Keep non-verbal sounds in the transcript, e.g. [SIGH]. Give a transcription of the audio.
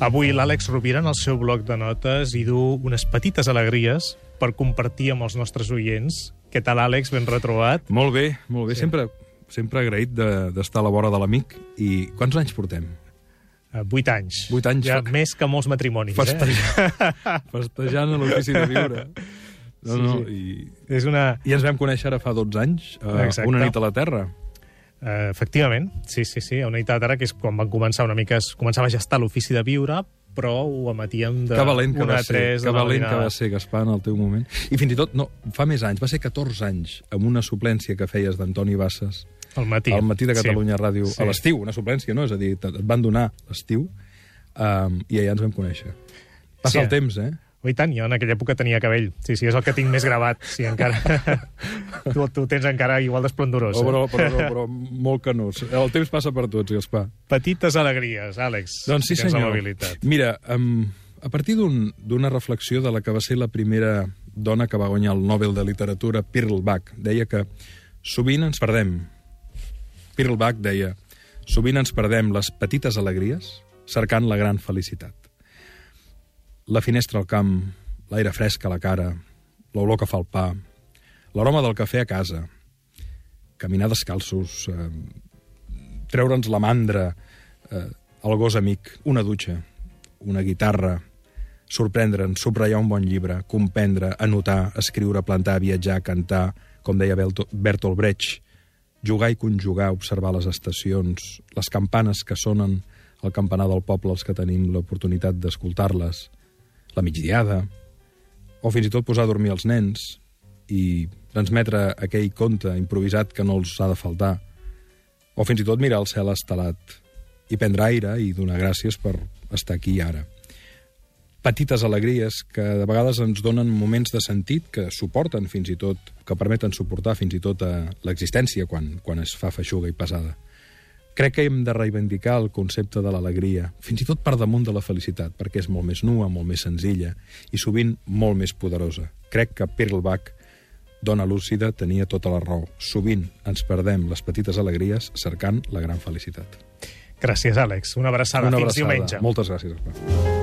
Avui l'Àlex Rovira en el seu bloc de notes hi du unes petites alegries per compartir amb els nostres oients. Què tal, Àlex? Ben retrobat. Molt bé, molt bé. Sí. Sempre, sempre agraït de- d'estar a la vora de l'amic. I quants anys portem? Uh, vuit anys. Vuit anys. Ja més que molts matrimonis, eh? Festejant, [LAUGHS] festejant a l'ofici de viure. No, Sí, no, sí. i, És una... I ens vam conèixer ara fa 12 anys, Exacte. una nit a la Terra. Uh, efectivament, sí, sí, sí, a una nit ara, que és quan van començar una mica... Es començava a gestar l'ofici de viure, però ho emetíem de que valent que una va a ser, tres que valent que va ser, Gaspar, en el teu moment. I fins i tot, no, fa més anys, va ser 14 anys, amb una suplència que feies d'Antoni Bassas Al matí. al matí de Catalunya sí. Ràdio, Sí. a l'estiu, una suplència, no? És a dir, et van donar l'estiu, um, i allà ens vam conèixer. Passa Sí. el temps, eh? Oh, i tant, jo en aquella època tenia cabell. Sí, sí, és el que tinc més gravat. Sí, encara... [LAUGHS] tu, tu tens encara igual d'esplendorós. Oh, Eh? però, però, però, però molt canós. El temps passa per tots, Gaspar. Petites alegries, Àlex. Doncs sí, senyor. Mira, um, a partir d'un- d'una reflexió de la que va ser la primera dona que va guanyar el Nobel de Literatura, Pearl Bach, deia que sovint ens perdem. Pearl Bach deia, sovint ens perdem les petites alegries cercant la gran felicitat. La finestra al camp, l'aire fresc a la cara, l'olor que fa el pa, l'aroma del cafè a casa, caminar descalços, eh, treure'ns la mandra, eh, el gos amic, una dutxa, una guitarra, sorprendre'ns, subratllar un bon llibre, comprendre, anotar, escriure, plantar, viatjar, cantar, com deia Berto- Bertolt Brecht, jugar i conjugar, observar les estacions, les campanes que sonen al campanar del poble, els que tenim l'oportunitat d'escoltar-les, la migdiada, o fins i tot posar a dormir els nens i transmetre aquell conte improvisat que no els ha de faltar, o fins i tot mirar el cel estelat i prendre aire i donar gràcies per estar aquí ara. Petites alegries que de vegades ens donen moments de sentit que suporten fins i tot, que permeten suportar fins i tot a l'existència quan, quan es fa feixuga i pesada. Crec que hem de reivindicar el concepte de l'alegria, fins i tot per damunt de la felicitat, perquè és molt més nua, molt més senzilla i sovint molt més poderosa. Crec que Pearl Bach, dona lúcida, tenia tota la raó. Sovint ens perdem les petites alegries cercant la gran felicitat. Gràcies, Àlex. Una abraçada. Una Fins abraçada. diumenge. Moltes gràcies. Gaspar.